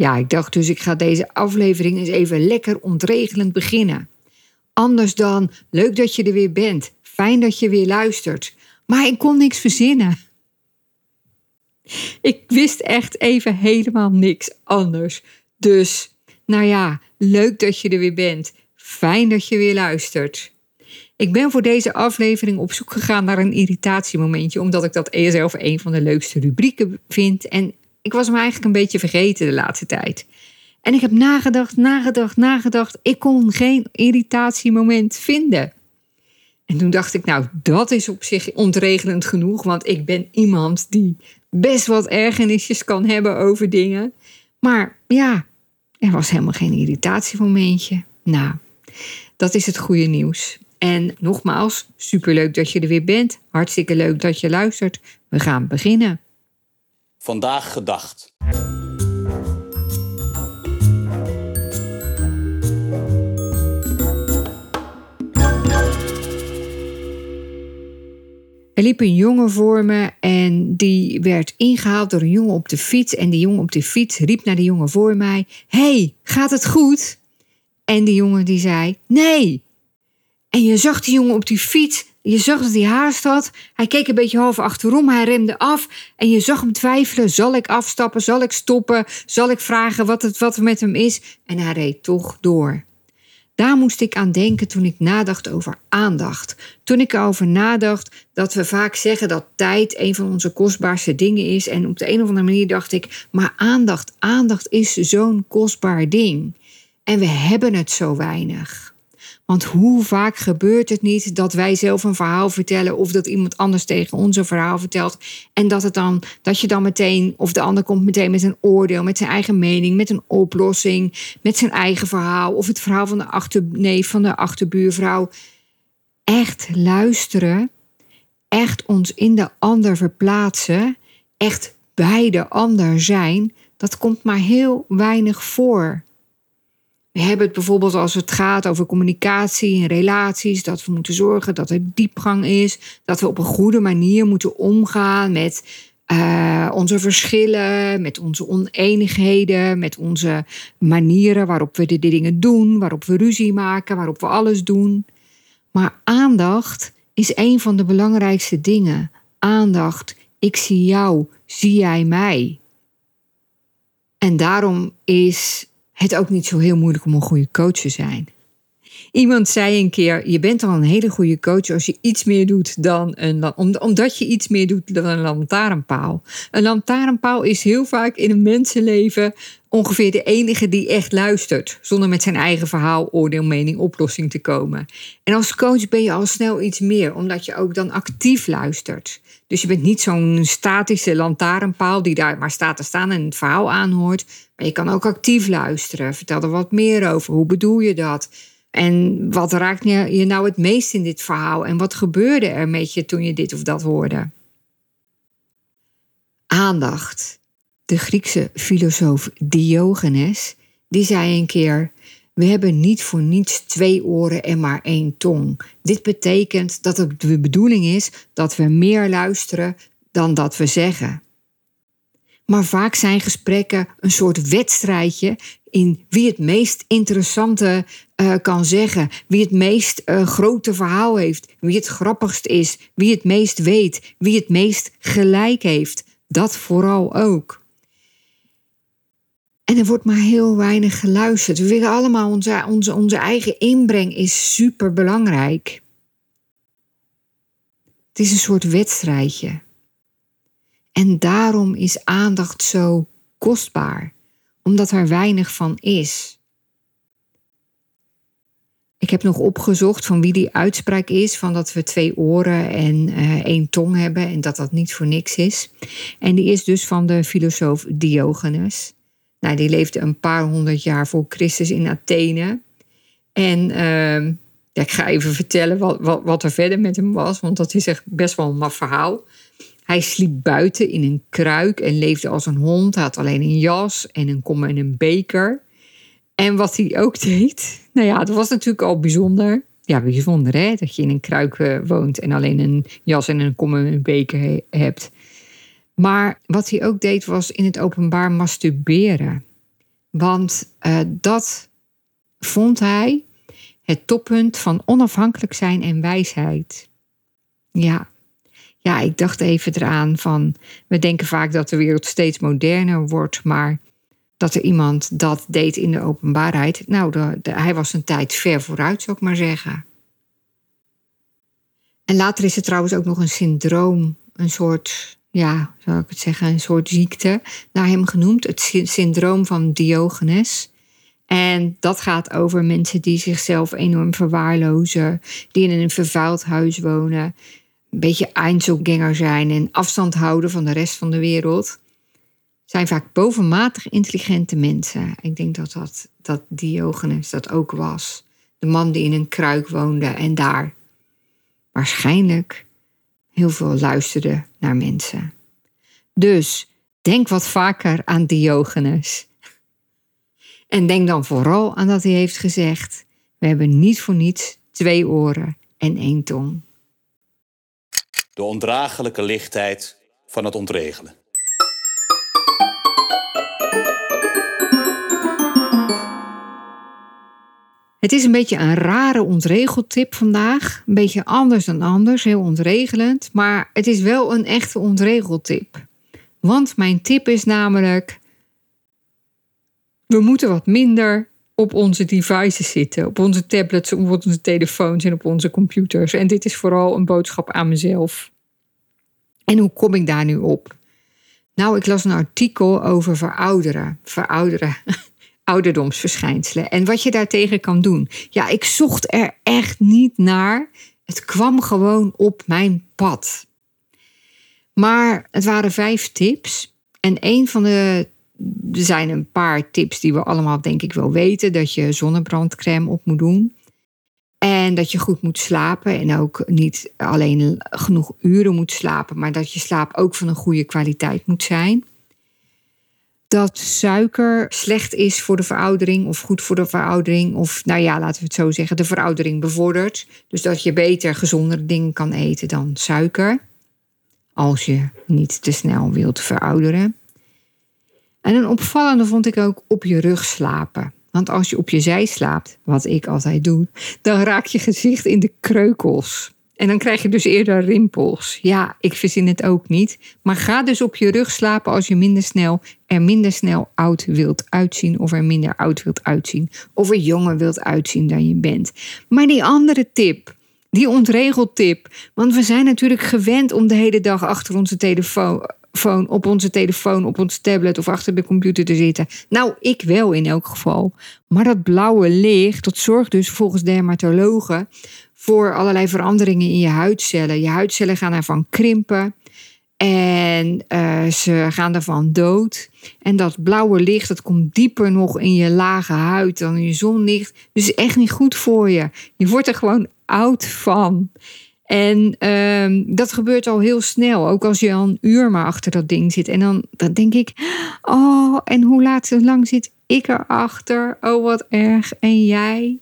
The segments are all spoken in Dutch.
Ja, ik dacht dus ik ga deze aflevering eens even lekker ontregelend beginnen. Anders dan, leuk dat je er weer bent, fijn dat je weer luistert. Maar ik kon niks verzinnen. Ik wist echt even helemaal niks anders. Dus, nou ja, leuk dat je er weer bent. Fijn dat je weer luistert. Ik ben voor deze aflevering op zoek gegaan naar een irritatiemomentje, omdat ik dat zelf een van de leukste rubrieken vind. En ik was hem eigenlijk een beetje vergeten de laatste tijd. En ik heb nagedacht, nagedacht, nagedacht. Ik kon geen irritatiemoment vinden. En toen dacht ik, nou, dat is op zich ontregelend genoeg. Want ik ben iemand die best wat ergernisjes kan hebben over dingen. Maar ja, er was helemaal geen irritatiemomentje. Nou, dat is het goede nieuws. En nogmaals, superleuk dat je er weer bent. Hartstikke leuk dat je luistert. We gaan beginnen. Vandaag gedacht. Er liep een jongen voor me en die werd ingehaald door een jongen op de fiets. En die jongen op de fiets riep naar de jongen voor mij: hey, gaat het goed? En die jongen die zei: Nee. En je zag die jongen op die fiets je zag dat hij haast had. Hij keek een beetje half achterom. Hij remde af. En je zag hem twijfelen. Zal ik afstappen? Zal ik stoppen? Zal ik vragen wat, het, wat er met hem is? En hij reed toch door. Daar moest ik aan denken toen ik nadacht over aandacht. Toen ik erover nadacht dat we vaak zeggen dat tijd een van onze kostbaarste dingen is. En op de een of andere manier dacht ik, maar aandacht, aandacht is zo'n kostbaar ding. En we hebben het zo weinig. Want hoe vaak gebeurt het niet dat wij zelf een verhaal vertellen of dat iemand anders tegen ons een verhaal vertelt en dat, het dan, dat je dan meteen, of de ander komt meteen met een oordeel, met zijn eigen mening, met een oplossing, met zijn eigen verhaal of het verhaal van de achterneef, van de achterbuurvrouw. Echt luisteren, echt ons in de ander verplaatsen, echt bij de ander zijn, dat komt maar heel weinig voor. We hebben het bijvoorbeeld als het gaat over communicatie en relaties, dat we moeten zorgen dat er diepgang is, dat we op een goede manier moeten omgaan met uh, onze verschillen, met onze oneenigheden, met onze manieren waarop we de dingen doen, waarop we ruzie maken, waarop we alles doen. Maar aandacht is een van de belangrijkste dingen. Aandacht, ik zie jou, zie jij mij. En daarom is het ook niet zo heel moeilijk om een goede coach te zijn. Iemand zei een keer: Je bent al een hele goede coach als je iets meer doet dan een. omdat je iets meer doet dan een lantaarnpaal. Een lantaarnpaal is heel vaak in een mensenleven ongeveer de enige die echt luistert. Zonder met zijn eigen verhaal, oordeel, mening, oplossing te komen. En als coach ben je al snel iets meer, omdat je ook dan actief luistert. Dus je bent niet zo'n statische lantaarnpaal die daar maar staat te staan en het verhaal aanhoort. Maar je kan ook actief luisteren. Vertel er wat meer over. Hoe bedoel je dat? En wat raakt je nou het meest in dit verhaal? En wat gebeurde er met je toen je dit of dat hoorde? Aandacht. De Griekse filosoof Diogenes, die zei een keer: We hebben niet voor niets twee oren en maar één tong. Dit betekent dat het de bedoeling is dat we meer luisteren dan dat we zeggen. Maar vaak zijn gesprekken een soort wedstrijdje in wie het meest interessante uh, kan zeggen, wie het meest uh, grote verhaal heeft, wie het grappigst is, wie het meest weet, wie het meest gelijk heeft. Dat vooral ook. En er wordt maar heel weinig geluisterd. We willen allemaal onze, onze, onze eigen inbreng is super belangrijk. Het is een soort wedstrijdje. En daarom is aandacht zo kostbaar, omdat er weinig van is. Ik heb nog opgezocht van wie die uitspraak is, van dat we twee oren en uh, één tong hebben en dat dat niet voor niks is. En die is dus van de filosoof Diogenes. Nou, die leefde een paar honderd jaar voor Christus in Athene. En ehm, ja, ik ga even vertellen wat, wat, wat, er verder met hem was, want dat is echt best wel een maf verhaal. Hij sliep buiten in een kruik en leefde als een hond. Hij had alleen een jas en een kom en een beker. En wat hij ook deed, nou ja, dat was natuurlijk al bijzonder. Ja, bijzonder hè, dat je in een kruik eh, woont en alleen een jas en een kom en een beker hebt. Maar wat hij ook deed was in het openbaar masturberen. Want uh, dat vond hij het toppunt van onafhankelijk zijn en wijsheid. Ja. ja, ik dacht even eraan van, we denken vaak dat de wereld steeds moderner wordt, maar dat er iemand dat deed in de openbaarheid, nou, hij was een tijd ver vooruit, zou ik maar zeggen. En later is er trouwens ook nog een syndroom, een soort, ja, zou ik het zeggen, een soort ziekte naar hem genoemd, het syndroom van Diogenes. En dat gaat over mensen die zichzelf enorm verwaarlozen, die in een vervuild huis wonen, een beetje Einzelganger zijn en afstand houden van de rest van de wereld. Zijn vaak bovenmatig intelligente mensen. Ik denk dat, dat, dat Diogenes dat ook was. De man die in een kruik woonde en daar waarschijnlijk heel veel luisterde naar mensen. Dus denk wat vaker aan Diogenes. En denk dan vooral aan dat hij heeft gezegd: We hebben niet voor niets twee oren en één tong. De ondraaglijke lichtheid van het ontregelen. Het is een beetje een rare ontregeltip vandaag. Een beetje anders dan anders, heel ontregelend. Maar het is wel een echte ontregeltip. Want mijn tip is namelijk: we moeten wat minder op onze devices zitten. Op onze tablets, op onze telefoons en op onze computers. En dit is vooral een boodschap aan mezelf. En hoe kom ik daar nu op? Nou, ik las een artikel over verouderen. Verouderen. Ouderdomsverschijnselen. En wat je daartegen kan doen. Ja, ik zocht er echt niet naar. Het kwam gewoon op mijn pad. Maar het waren vijf tips. En een van de er zijn een paar tips die we allemaal denk ik wel weten. Dat je zonnebrandcrème op moet doen. En dat je goed moet slapen. En ook niet alleen genoeg uren moet slapen. Maar dat je slaap ook van een goede kwaliteit moet zijn. Dat suiker slecht is voor de veroudering. Of goed voor de veroudering. Of nou ja, laten we het zo zeggen. De veroudering bevordert. Dus dat je beter gezondere dingen kan eten dan suiker. Als je niet te snel wilt verouderen. En een opvallende vond ik ook op je rug slapen. Want als je op je zij slaapt, wat ik altijd doe, dan raak je gezicht in de kreukels. En dan krijg je dus eerder rimpels. Ja, ik verzin het ook niet. Maar ga dus op je rug slapen als je minder snel, er minder snel oud wilt uitzien. Of er minder oud wilt uitzien. Of er jonger wilt uitzien dan je bent. Maar die andere tip, die ontregeltip. Want we zijn natuurlijk gewend om de hele dag achter onze telefoon op onze telefoon, op ons tablet of achter de computer te zitten. Nou, ik wel in elk geval. Maar dat blauwe licht, dat zorgt dus volgens dermatologen voor allerlei veranderingen in je huidcellen. Je huidcellen gaan ervan krimpen. En uh, ze gaan ervan dood. En dat blauwe licht, dat komt dieper nog in je lage huid dan in je zonlicht. Dus echt niet goed voor je. Je wordt er gewoon oud van. En uh, dat gebeurt al heel snel. Ook als je al een uur maar achter dat ding zit. En dan, dan denk ik, oh, en hoe laat lang zit ik erachter? Oh, wat erg. En jij?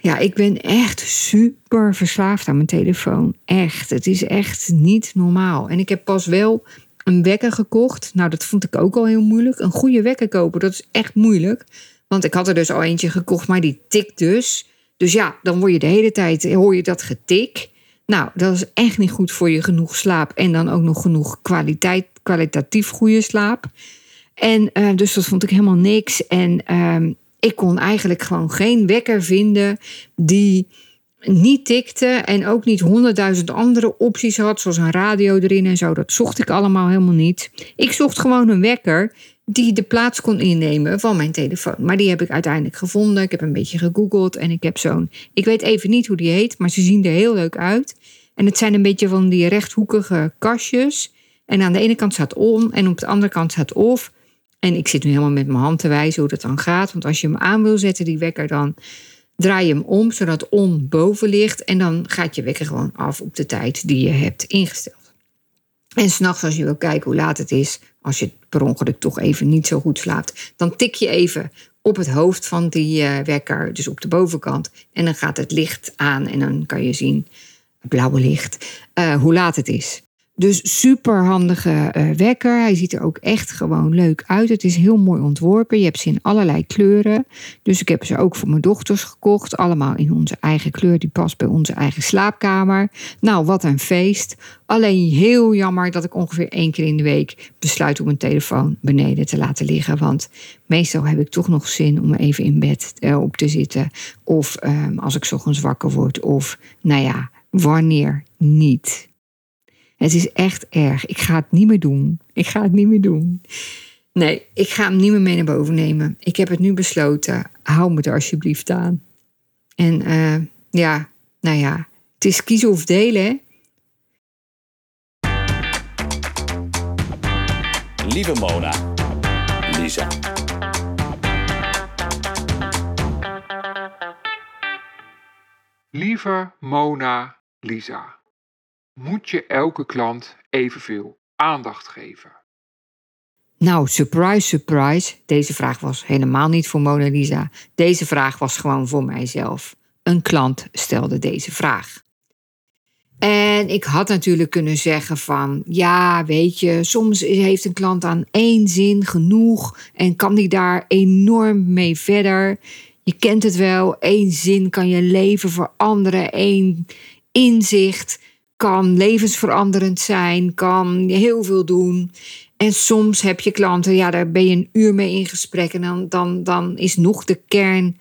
Ja, ik ben echt super verslaafd aan mijn telefoon. Echt. Het is echt niet normaal. En ik heb pas wel een wekker gekocht. Nou, dat vond ik ook al heel moeilijk. Een goede wekker kopen, dat is echt moeilijk. Want ik had er dus al eentje gekocht, maar die tikt dus. Dus ja, dan word je de hele tijd, hoor je dat getik. Nou, dat is echt niet goed voor je genoeg slaap. En dan ook nog genoeg kwaliteit, kwalitatief goede slaap. En uh, dus dat vond ik helemaal niks. En uh, ik kon eigenlijk gewoon geen wekker vinden die niet tikte en ook niet honderdduizend andere opties had, zoals een radio erin en zo. Dat zocht ik allemaal helemaal niet. Ik zocht gewoon een wekker die de plaats kon innemen van mijn telefoon. Maar die heb ik uiteindelijk gevonden. Ik heb een beetje gegoogeld en ik heb zo'n. Ik weet even niet hoe die heet, maar ze zien er heel leuk uit. En het zijn een beetje van die rechthoekige kastjes. En aan de ene kant staat on en op de andere kant staat off. En ik zit nu helemaal met mijn hand te wijzen hoe dat dan gaat. Want als je hem aan wil zetten, die wekker, dan draai je hem om, zodat om boven ligt. En dan gaat je wekker gewoon af op de tijd die je hebt ingesteld. En s'nachts, als je wil kijken hoe laat het is, als je per ongeluk toch even niet zo goed slaapt, dan tik je even op het hoofd van die uh, wekker, dus op de bovenkant. En dan gaat het licht aan en dan kan je zien, blauwe licht, uh, hoe laat het is. Dus super handige uh, wekker. Hij ziet er ook echt gewoon leuk uit. Het is heel mooi ontworpen. Je hebt ze in allerlei kleuren. Dus ik heb ze ook voor mijn dochters gekocht. Allemaal in onze eigen kleur. Die past bij onze eigen slaapkamer. Nou, wat een feest. Alleen heel jammer dat ik ongeveer één keer in de week besluit om mijn telefoon beneden te laten liggen. Want meestal heb ik toch nog zin om even in bed uh, op te zitten. Of uh, als ik ochtends wakker word. Of nou ja, wanneer niet. Het is echt erg. Ik ga het niet meer doen. Ik ga het niet meer doen. Nee, ik ga hem niet meer mee naar boven nemen. Ik heb het nu besloten. Hou me er alsjeblieft aan. En uh, ja, nou ja, het is kiezen of delen. Hè? Lieve Mona, Lisa. Lieve Mona, Lisa moet je elke klant evenveel aandacht geven? Nou, surprise, surprise. Deze vraag was helemaal niet voor Mona Lisa. Deze vraag was gewoon voor mijzelf. Een klant stelde deze vraag. En ik had natuurlijk kunnen zeggen van, ja, weet je, soms heeft een klant aan één zin genoeg en kan die daar enorm mee verder. Je kent het wel, één zin kan je leven veranderen, één inzicht kan levensveranderend zijn, kan heel veel doen. En soms heb je klanten, ja, daar ben je een uur mee in gesprek en dan, dan, dan is nog de kern,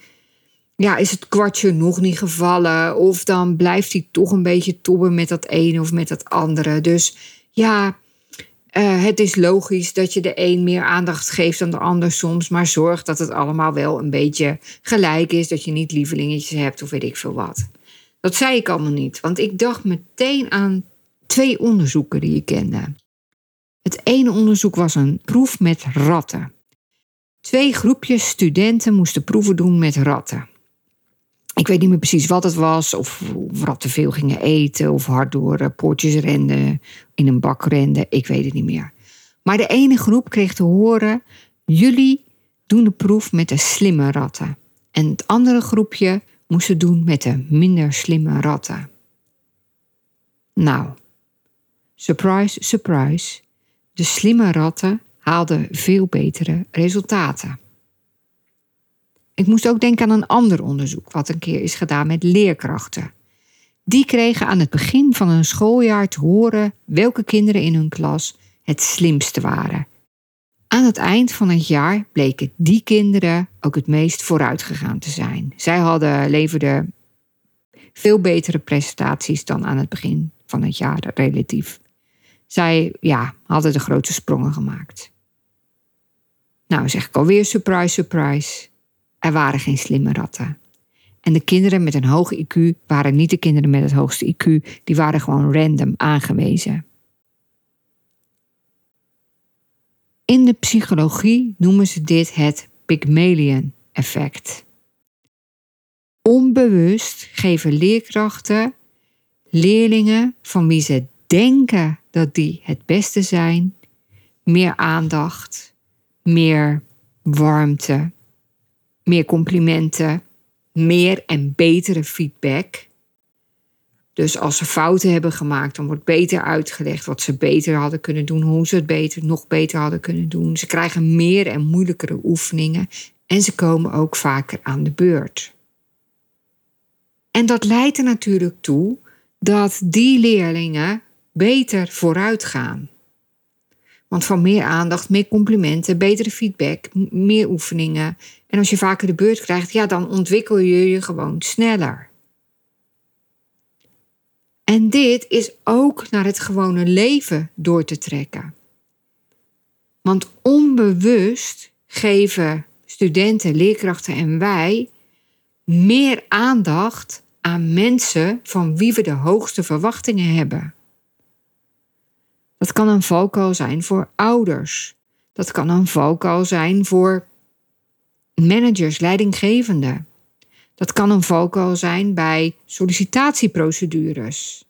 ja, is het kwartje nog niet gevallen. Of dan blijft hij toch een beetje tobben met dat ene of met dat andere. Dus ja, uh, het is logisch dat je de een meer aandacht geeft dan de ander soms, maar zorg dat het allemaal wel een beetje gelijk is, dat je niet lievelingetjes hebt of weet ik veel wat. Dat zei ik allemaal niet, want ik dacht meteen aan twee onderzoeken die ik kende. Het ene onderzoek was een proef met ratten. Twee groepjes studenten moesten proeven doen met ratten. Ik weet niet meer precies wat het was, of, ratten veel gingen eten, of hard door eh, poortjes renden, in een bak renden, ik weet het niet meer. Maar de ene groep kreeg te horen: jullie doen de proef met de slimme ratten. En het andere groepje moesten doen met de minder slimme ratten. Nou, surprise, surprise, de slimme ratten haalden veel betere resultaten. Ik moest ook denken aan een ander onderzoek wat een keer is gedaan met leerkrachten. Die kregen aan het begin van een schooljaar te horen welke kinderen in hun klas het slimste waren aan het eind van het jaar bleken die kinderen ook het meest vooruit gegaan te zijn. Zij hadden, leverden veel betere prestaties dan aan het begin van het jaar relatief. Zij ja, hadden de grote sprongen gemaakt. Nou, zeg ik alweer surprise, surprise. Er waren geen slimme ratten. En de kinderen met een hoge IQ waren niet de kinderen met het hoogste IQ, die waren gewoon random aangewezen. In de psychologie noemen ze dit het Pygmalion-effect. Onbewust geven leerkrachten leerlingen van wie ze denken dat die het beste zijn, meer aandacht, meer warmte, meer complimenten, meer en betere feedback dus als ze fouten hebben gemaakt, dan wordt beter uitgelegd wat ze beter hadden kunnen doen, hoe ze het beter, nog beter hadden kunnen doen. Ze krijgen meer en moeilijkere oefeningen en ze komen ook vaker aan de beurt. En dat leidt er natuurlijk toe dat die leerlingen beter vooruit gaan. Want van meer aandacht, meer complimenten, betere feedback, meer oefeningen. En als je vaker de beurt krijgt, ja, dan ontwikkel je je gewoon sneller. En dit is ook naar het gewone leven door te trekken. Want onbewust geven studenten, leerkrachten en wij meer aandacht aan mensen van wie we de hoogste verwachtingen hebben. Dat kan een valkuil zijn voor ouders. Dat kan een valkuil zijn voor managers, leidinggevenden. Dat kan een valkuil zijn bij sollicitatieprocedures.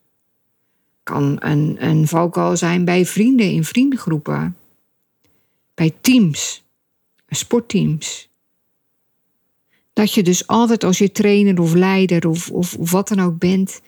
Kan een, een zijn bij vrienden in vriendengroepen. Bij teams, sportteams. Dat je dus altijd als je trainer of leider of, of wat dan ook bent,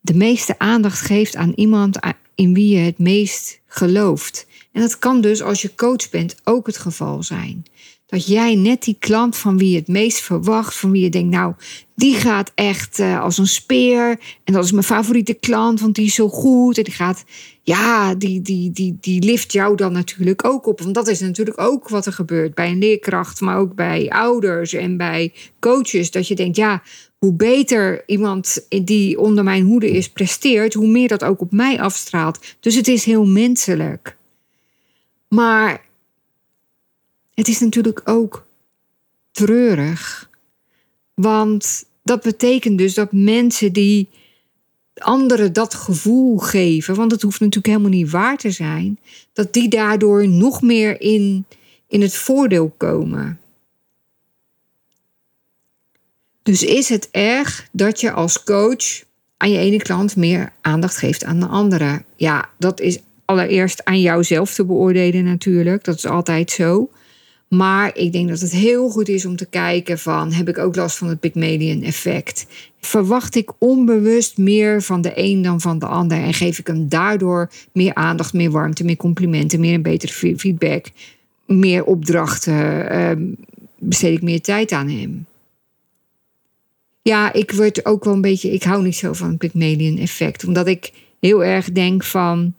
de meeste aandacht geeft aan iemand in wie je het meest gelooft. En dat kan dus als je coach bent ook het geval zijn. Dat jij net die klant van wie je het meest verwacht, van wie je denkt, nou, die gaat echt uh, als een speer. En dat is mijn favoriete klant, want die is zo goed. En die gaat, ja, die, die, die, die lift jou dan natuurlijk ook op. Want dat is natuurlijk ook wat er gebeurt bij een leerkracht, maar ook bij ouders en bij coaches. Dat je denkt, ja, hoe beter iemand die onder mijn hoede is presteert, hoe meer dat ook op mij afstraalt. Dus het is heel menselijk. Maar het is natuurlijk ook treurig. Want dat betekent dus dat mensen die anderen dat gevoel geven, want het hoeft natuurlijk helemaal niet waar te zijn, dat die daardoor nog meer in, in het voordeel komen. Dus is het erg dat je als coach aan je ene klant meer aandacht geeft aan de andere? Ja, dat is allereerst aan jouzelf te beoordelen natuurlijk. Dat is altijd zo. Maar ik denk dat het heel goed is om te kijken van... heb ik ook last van het Pygmalion effect? Verwacht ik onbewust meer van de een dan van de ander... en geef ik hem daardoor meer aandacht, meer warmte, meer complimenten... meer een betere feedback, meer opdrachten... Uh, besteed ik meer tijd aan hem? Ja, ik word ook wel een beetje... ik hou niet zo van het Pygmalion effect. Omdat ik heel erg denk van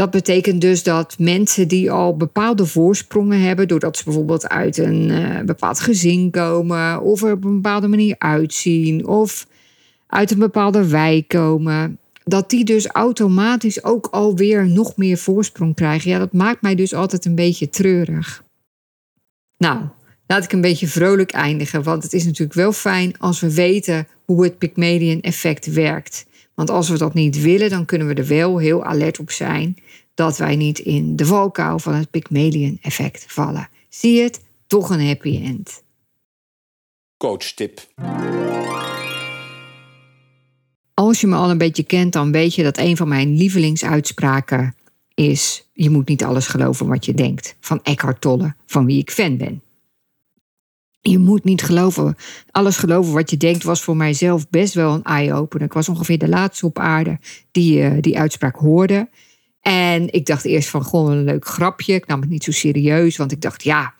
dat betekent dus dat mensen die al bepaalde voorsprongen hebben, doordat ze bijvoorbeeld uit een uh, bepaald gezin komen, of er op een bepaalde manier uitzien, of uit een bepaalde wijk komen, dat die dus automatisch ook alweer nog meer voorsprong krijgen. Ja, dat maakt mij dus altijd een beetje treurig. Nou, laat ik een beetje vrolijk eindigen, want het is natuurlijk wel fijn als we weten hoe het Pygmalion effect werkt. Want als we dat niet willen, dan kunnen we er wel heel alert op zijn dat wij niet in de valkuil van het Pygmalion effect vallen. Zie je het? Toch een happy end. Coach tip. Als je me al een beetje kent, dan weet je dat een van mijn lievelingsuitspraken is: Je moet niet alles geloven wat je denkt. Van Eckhart Tolle, van wie ik fan ben. Je moet niet geloven. Alles geloven wat je denkt was voor mijzelf best wel een eye-opener. Ik was ongeveer de laatste op aarde die uh, die uitspraak hoorde. En ik dacht eerst van, gewoon een leuk grapje. Ik nam het niet zo serieus, want ik dacht, ja,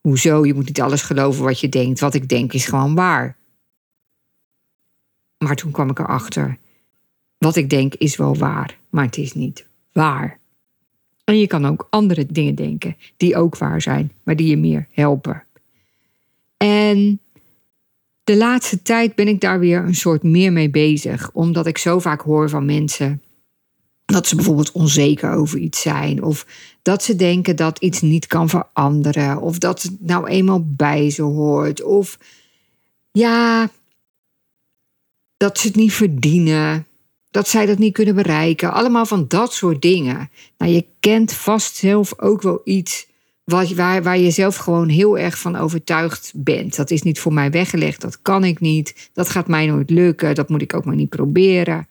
hoezo? Je moet niet alles geloven wat je denkt. Wat ik denk is gewoon waar. Maar toen kwam ik erachter. Wat ik denk is wel waar, maar het is niet waar. En je kan ook andere dingen denken die ook waar zijn, maar die je meer helpen. En de laatste tijd ben ik daar weer een soort meer mee bezig, omdat ik zo vaak hoor van mensen dat ze bijvoorbeeld onzeker over iets zijn. Of dat ze denken dat iets niet kan veranderen. Of dat het nou eenmaal bij ze hoort. Of ja, dat ze het niet verdienen. Dat zij dat niet kunnen bereiken. Allemaal van dat soort dingen. Nou, je kent vast zelf ook wel iets wat, waar, waar je zelf gewoon heel erg van overtuigd bent. Dat is niet voor mij weggelegd. Dat kan ik niet. Dat gaat mij nooit lukken. Dat moet ik ook maar niet proberen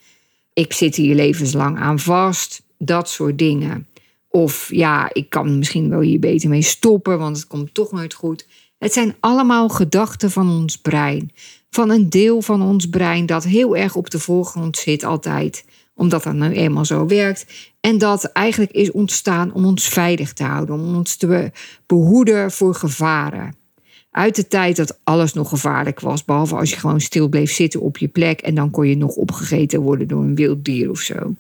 ik zit hier levenslang aan vast. Dat soort dingen. Of ja, ik kan misschien wel hier beter mee stoppen, want het komt toch nooit goed. Het zijn allemaal gedachten van ons brein. Van een deel van ons brein dat heel erg op de voorgrond zit altijd. Omdat dat nou eenmaal zo werkt. En dat eigenlijk is ontstaan om ons veilig te houden. Om ons te behoeden voor gevaren uit de tijd dat alles nog gevaarlijk was. Behalve als je gewoon stil bleef zitten op je plek en dan kon je nog opgegeten worden door een wild dier of zo.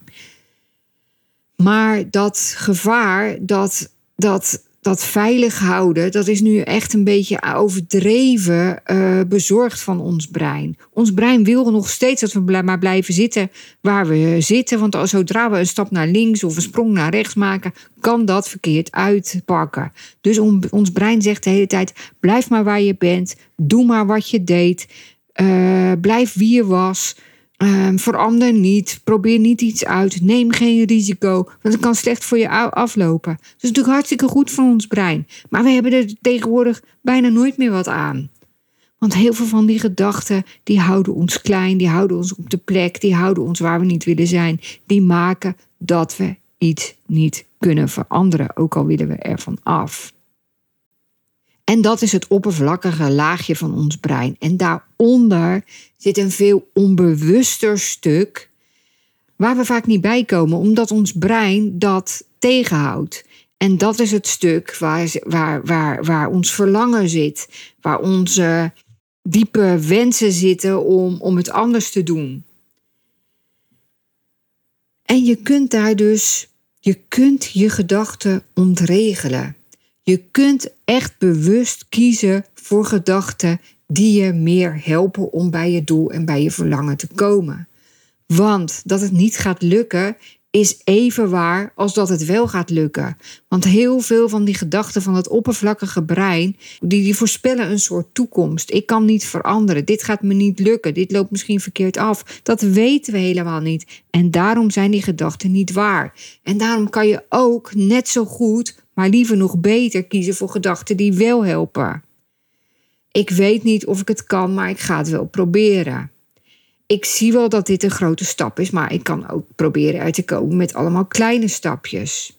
Maar dat gevaar, dat, dat dat veilig houden, dat is nu echt een beetje overdreven uh, bezorgd van ons brein. Ons brein wil nog steeds dat we maar blijven zitten waar we zitten. Want zodra we een stap naar links of een sprong naar rechts maken, kan dat verkeerd uitpakken. Dus ons brein zegt de hele tijd: blijf maar waar je bent, doe maar wat je deed, uh, blijf wie je was. Ehm, verander niet. Probeer niet iets uit. Neem geen risico. Want het kan slecht voor je aflopen. Dat is natuurlijk hartstikke goed voor ons brein. Maar we hebben er tegenwoordig bijna nooit meer wat aan. Want heel veel van die gedachten, die houden ons klein, die houden ons op de plek, die houden ons waar we niet willen zijn. Die maken dat we iets niet kunnen veranderen, ook al willen we ervan af. En dat is het oppervlakkige laagje van ons brein. En daaronder zit een veel onbewuster stuk waar we vaak niet bij komen, omdat ons brein dat tegenhoudt. En dat is het stuk waar, waar, waar, waar ons verlangen zit, waar onze diepe wensen zitten om, om het anders te doen. En je kunt daar dus, je kunt je gedachten ontregelen. Je kunt echt bewust kiezen voor gedachten die je meer helpen om bij je doel en bij je verlangen te komen. Want dat het niet gaat lukken is even waar als dat het wel gaat lukken. Want heel veel van die gedachten van het oppervlakkige brein, die, die voorspellen een soort toekomst. Ik kan niet veranderen, dit gaat me niet lukken, dit loopt misschien verkeerd af. Dat weten we helemaal niet. En daarom zijn die gedachten niet waar. En daarom kan je ook net zo goed, maar liever nog beter kiezen voor gedachten die wel helpen. Ik weet niet of ik het kan, maar ik ga het wel proberen ik zie wel dat dit een grote stap is, maar ik kan ook proberen uit te komen met allemaal kleine stapjes.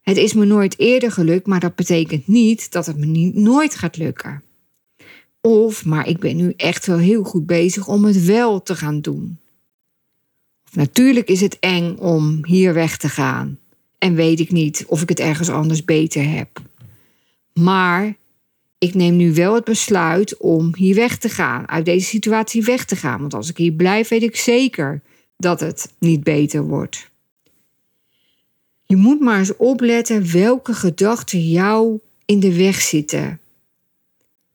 Het is me nooit eerder gelukt, maar dat betekent niet dat het me niet, nooit gaat lukken. Of, maar ik ben nu echt wel heel goed bezig om het wel te gaan doen. Natuurlijk is het eng om hier weg te gaan en weet ik niet of ik het ergens anders beter heb. Maar ik neem nu wel het besluit om hier weg te gaan, uit deze situatie weg te gaan. Want als ik hier blijf, weet ik zeker dat het niet beter wordt. Je moet maar eens opletten welke gedachten jou in de weg zitten.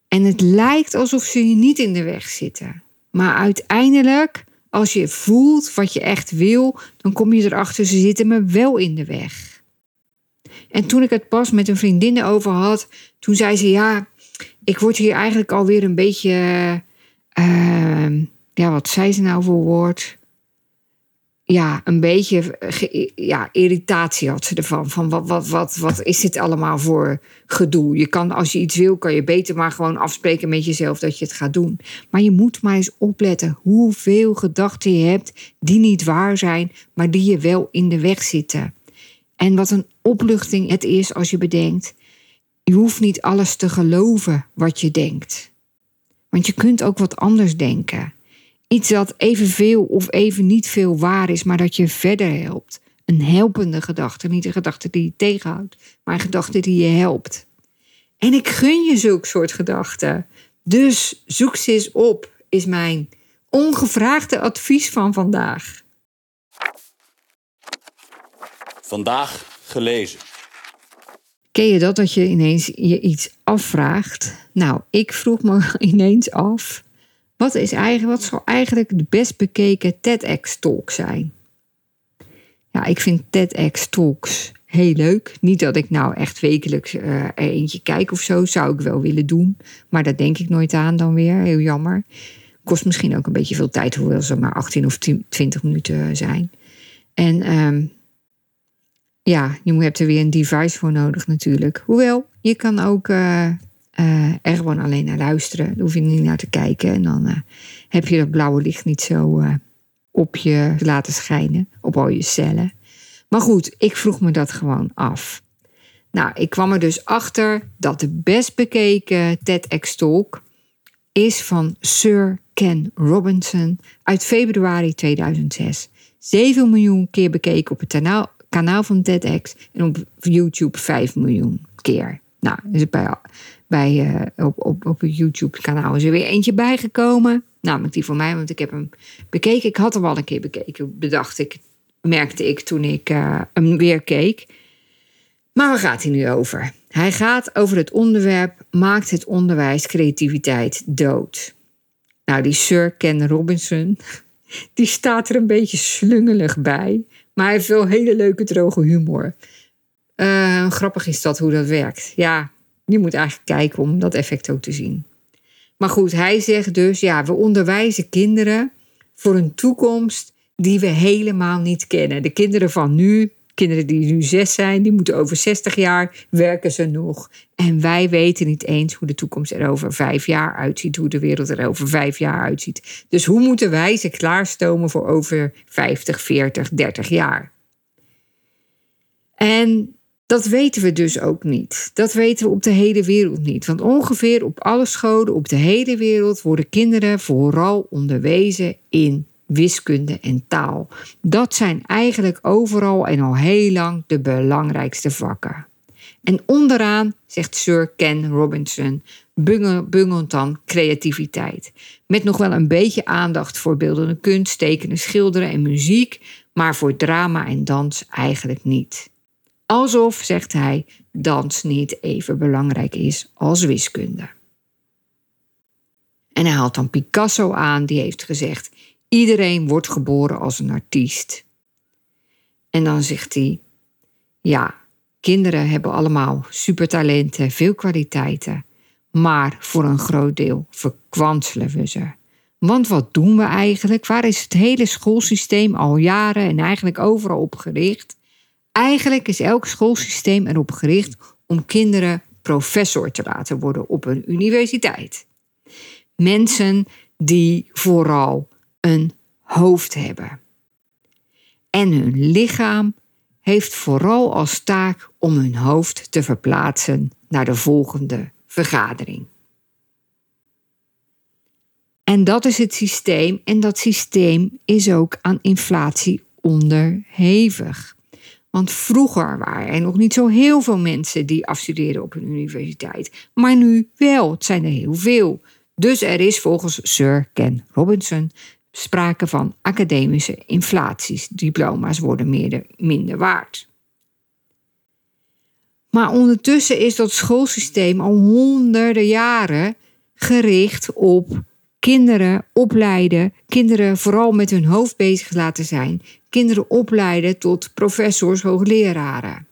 En het lijkt alsof ze je niet in de weg zitten. Maar uiteindelijk, als je voelt wat je echt wil, dan kom je erachter, ze zitten me wel in de weg. En toen ik het pas met een vriendin over had, toen zei ze: Ja, ik word hier eigenlijk alweer een beetje. Uh, ja, wat zei ze nou voor woord? Ja, een beetje ja, irritatie had ze ervan. Van wat, wat, wat, wat is dit allemaal voor gedoe? Je kan, als je iets wil, kan je beter maar gewoon afspreken met jezelf dat je het gaat doen. Maar je moet maar eens opletten hoeveel gedachten je hebt die niet waar zijn, maar die je wel in de weg zitten. En wat een opluchting het is als je bedenkt je hoeft niet alles te geloven wat je denkt. Want je kunt ook wat anders denken. Iets dat evenveel of even niet veel waar is, maar dat je verder helpt. Een helpende gedachte, niet een gedachte die je tegenhoudt, maar een gedachte die je helpt. En ik gun je zulk soort gedachten. Dus zoek ze eens op, is mijn ongevraagde advies van vandaag. Vandaag gelezen. Ken je dat, dat je ineens je iets afvraagt? Nou, ik vroeg me ineens af, wat, is eigenlijk, wat zou eigenlijk de best bekeken TEDx-talk zijn? Ja, ik vind TEDx-talks heel leuk. Niet dat ik nou echt wekelijks uh, er eentje kijk of zo, zou ik wel willen doen. Maar daar denk ik nooit aan dan weer, heel jammer. Kost misschien ook een beetje veel tijd, hoewel ze maar 18 of 20 minuten zijn. En um, ja, je hebt er weer een device voor nodig natuurlijk. Hoewel, je kan ook uh, er gewoon alleen naar luisteren. Daar hoef je niet naar te kijken. En dan uh, heb je dat blauwe licht niet zo op je laten schijnen. Op al je cellen. Maar goed, ik vroeg me dat gewoon af. Nou, ik kwam er dus achter dat de best bekeken TEDx-talk is van Sir Ken Robinson uit februari 2006. 7 miljoen keer bekeken op het kanaal, kanaal van TEDx en op YouTube 5 miljoen keer. Nou, dus bij, bij, uh, op, op, op het YouTube-kanaal is er weer eentje bijgekomen. Namelijk die van mij, want ik heb hem bekeken. Ik had hem al een keer bekeken, bedacht ik, merkte ik toen ik uh, hem weer keek. Maar waar gaat hij nu over? Hij gaat over het onderwerp: maakt het onderwijs creativiteit dood? Nou, die Sir Ken Robinson, die staat er een beetje slungelig bij. Maar hij heeft wel hele leuke droge humor. Uh, grappig is dat hoe dat werkt. Ja, je moet eigenlijk kijken om dat effect ook te zien. Maar goed, hij zegt dus, ja, we onderwijzen kinderen voor een toekomst die we helemaal niet kennen. De kinderen van nu, kinderen die nu zes zijn, die moeten over 60 jaar werken ze nog. En wij weten niet eens hoe de toekomst er over vijf jaar uitziet, hoe de wereld er over vijf jaar uitziet. Dus hoe moeten wij ze klaarstomen voor over 50, 40, 30 jaar? En dat weten we dus ook niet. Dat weten we op de hele wereld niet. Want ongeveer op alle scholen op de hele wereld worden kinderen vooral onderwezen in wiskunde en taal. Dat zijn eigenlijk overal en al heel lang de belangrijkste vakken. En onderaan, zegt Sir Ken Robinson, bungelt dan creativiteit. Met nog wel een beetje aandacht voor beeldende kunst, tekenen, schilderen en muziek, maar voor drama en dans eigenlijk niet. Alsof, zegt hij, dans niet even belangrijk is als wiskunde. En hij haalt dan Picasso aan, die heeft gezegd: Iedereen wordt geboren als een artiest. En dan zegt hij: Ja, kinderen hebben allemaal supertalenten, veel kwaliteiten, maar voor een groot deel verkwanselen we ze. Want wat doen we eigenlijk? Waar is het hele schoolsysteem al jaren en eigenlijk overal op gericht? Eigenlijk is elk schoolsysteem erop gericht om kinderen professor te laten worden op een universiteit. Mensen die vooral een hoofd hebben. En hun lichaam heeft vooral als taak om hun hoofd te verplaatsen naar de volgende vergadering. En dat is het systeem, en dat systeem is ook aan inflatie onderhevig. Want vroeger waren er nog niet zo heel veel mensen die afstudeerden op een universiteit. Maar nu wel, het zijn er heel veel. Dus er is volgens Sir Ken Robinson sprake van academische inflaties. Diploma's worden minder waard. Maar ondertussen is dat schoolsysteem al honderden jaren gericht op kinderen opleiden, kinderen vooral met hun hoofd bezig laten zijn, kinderen opleiden tot professors, hoogleraren.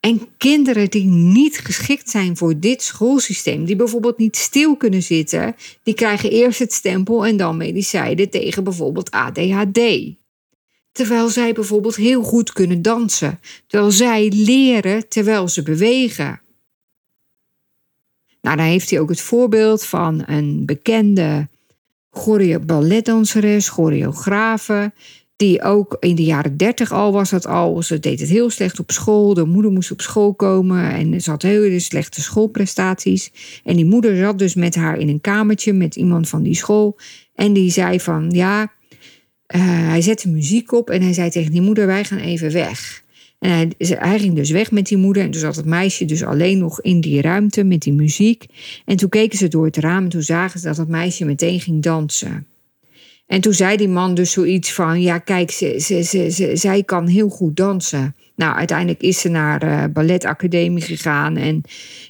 En kinderen die niet geschikt zijn voor dit schoolsysteem, die bijvoorbeeld niet stil kunnen zitten, die krijgen eerst het stempel en dan medicijnen tegen bijvoorbeeld ADHD. Terwijl zij bijvoorbeeld heel goed kunnen dansen, terwijl zij leren terwijl ze bewegen. Nou, dan heeft hij ook het voorbeeld van een bekende balletdanseres, choreografe, die ook in de jaren dertig al was dat al. Ze deed het heel slecht op school. De moeder moest op school komen en ze had hele slechte schoolprestaties. En die moeder zat dus met haar in een kamertje met iemand van die school. En die zei van ja, uh, hij zette muziek op en hij zei tegen die moeder: Wij gaan even weg. En hij, hij, ging dus weg met die moeder. En toen zat het meisje dus alleen nog in die ruimte met die muziek. En toen keken ze door het raam en toen zagen ze dat het meisje meteen ging dansen. En toen zei die man dus zoiets van: Ja, kijk, ze, ze, ze, zij kan heel goed dansen. Nou, uiteindelijk is ze naar uh, balletacademie gegaan en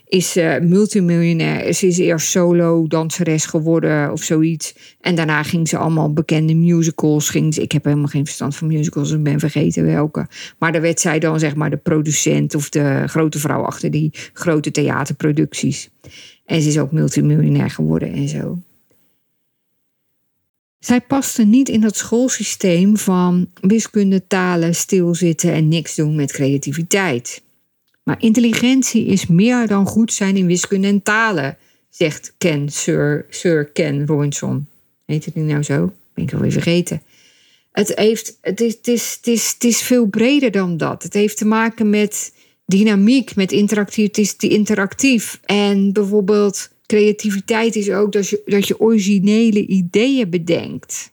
is uh, multimiljonair. Ze is eerst solo danseres geworden of zoiets. En daarna ging ze allemaal bekende musicals. Ging ze, ik heb helemaal geen verstand van musicals, ik ben vergeten welke. Maar daar werd zij dan zeg maar de producent of de grote vrouw achter die grote theaterproducties. En ze is ook multimiljonair geworden en zo. Zij paste niet in dat schoolsysteem van wiskunde, talen, stilzitten en niks doen met creativiteit. Maar intelligentie is meer dan goed zijn in wiskunde en talen, zegt Ken, Sir, Sir Ken Robinson. Heet het nu nou zo? Ben ik alweer vergeten. Het, heeft, het, is, het, is, het, is, het is veel breder dan dat. Het heeft te maken met dynamiek, met interactief. Het is interactief. En bijvoorbeeld creativiteit is ook dat je, dat je originele ideeën bedenkt.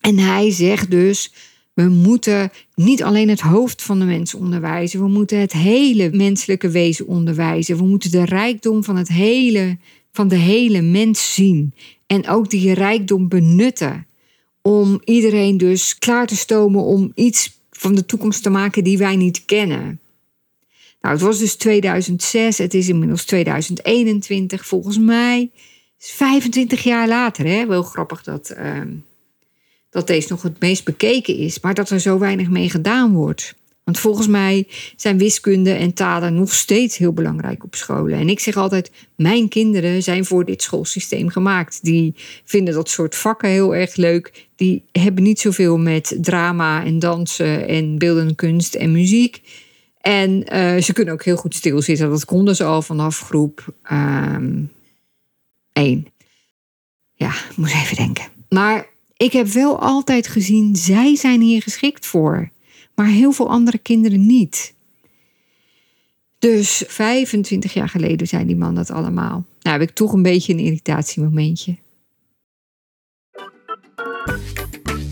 En hij zegt dus: we moeten niet alleen het hoofd van de mens onderwijzen, we moeten het hele menselijke wezen onderwijzen. We moeten de rijkdom van, het hele, van de hele mens zien. En ook die rijkdom benutten. Om iedereen dus klaar te stomen om iets van de toekomst te maken die wij niet kennen. Nou, het was dus 2006, het is inmiddels 2021. Volgens mij is 25 jaar later. Hè? Wel grappig dat, uh, dat deze nog het meest bekeken is, maar dat er zo weinig mee gedaan wordt. Want volgens mij zijn wiskunde en talen nog steeds heel belangrijk op scholen. En ik zeg altijd: mijn kinderen zijn voor dit schoolsysteem gemaakt. Die vinden dat soort vakken heel erg leuk. Die hebben niet zoveel met drama en dansen en beeldende kunst en muziek. En uh, ze kunnen ook heel goed stilzitten. Dat konden ze al vanaf groep 1. Um, ja, ik moet even denken. Maar ik heb wel altijd gezien, zij zijn hier geschikt voor. Maar heel veel andere kinderen niet. Dus 25 jaar geleden zijn die man dat allemaal. Nou heb ik toch een beetje een irritatiemomentje.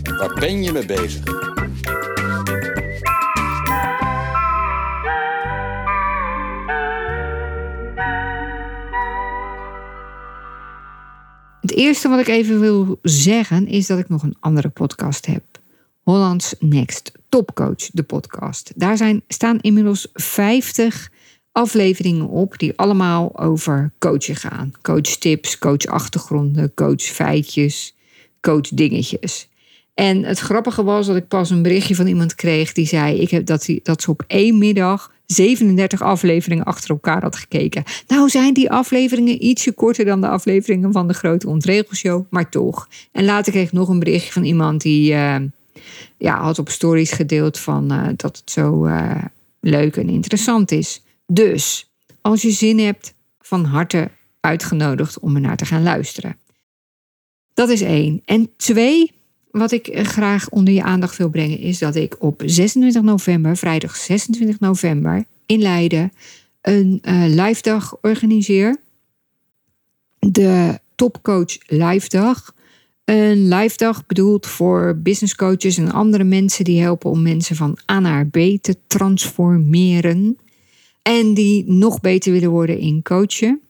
Waar ben je mee bezig? Eerste wat ik even wil zeggen is dat ik nog een andere podcast heb. Hollands Next Topcoach, de podcast. Daar zijn, staan inmiddels 50 afleveringen op die allemaal over coachen gaan. Coach-tips, coach-achtergronden, coach-feitjes, coach-dingetjes. En het grappige was dat ik pas een berichtje van iemand kreeg die zei ik heb dat, die, dat ze op één middag 37 afleveringen achter elkaar had gekeken. Nou zijn die afleveringen ietsje korter dan de afleveringen van de Grote Ontregelshow, maar toch. En later kreeg ik nog een berichtje van iemand die uh, ja, had op stories gedeeld van uh, dat het zo uh, leuk en interessant is. Dus als je zin hebt, van harte uitgenodigd om er naar te gaan luisteren. Dat is één. En twee, wat ik graag onder je aandacht wil brengen, is dat ik op 26 november, vrijdag 26 november, in Leiden een uh, live dag organiseer. De Topcoach Live Dag. Een live dag bedoeld voor business coaches en andere mensen die helpen om mensen van A naar B te transformeren. En die nog beter willen worden in coachen.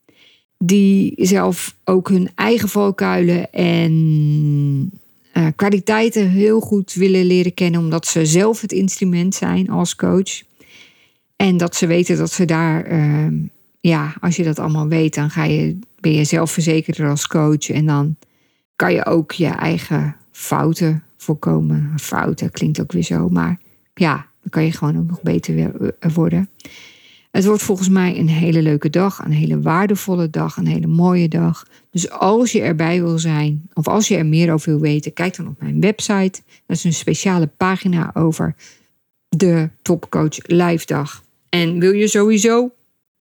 Die zelf ook hun eigen valkuilen en uh, kwaliteiten heel goed willen leren kennen, omdat ze zelf het instrument zijn als coach. En dat ze weten dat ze daar, uh, ja, als je dat allemaal weet, dan ga je, ben je zelfverzekerder als coach. En dan kan je ook je eigen fouten voorkomen. Fouten klinkt ook weer zo, maar ja, dan kan je gewoon ook nog beter worden. Het wordt volgens mij een hele leuke dag, een hele waardevolle dag, een hele mooie dag. Dus als je erbij wil zijn, of als je er meer over wil weten, kijk dan op mijn website. Dat is een speciale pagina over de Topcoach Live Dag. En wil je sowieso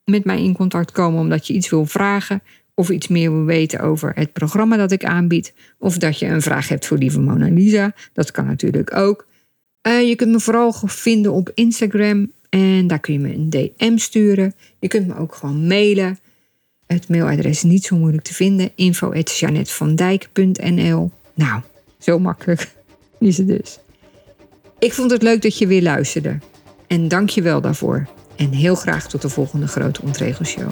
met mij in contact komen omdat je iets wil vragen of iets meer wil weten over het programma dat ik aanbied, of dat je een vraag hebt voor lieve Mona Lisa, dat kan natuurlijk ook. Uh, je kunt me vooral vinden op Instagram en daar kun je me een DM sturen. Je kunt me ook gewoon mailen. Het mailadres is niet zo moeilijk te vinden. info.janetvandijk.nl Nou, zo makkelijk is het dus. Ik vond het leuk dat je weer luisterde. En dank je wel daarvoor. En heel graag tot de volgende Grote Ontregelshow.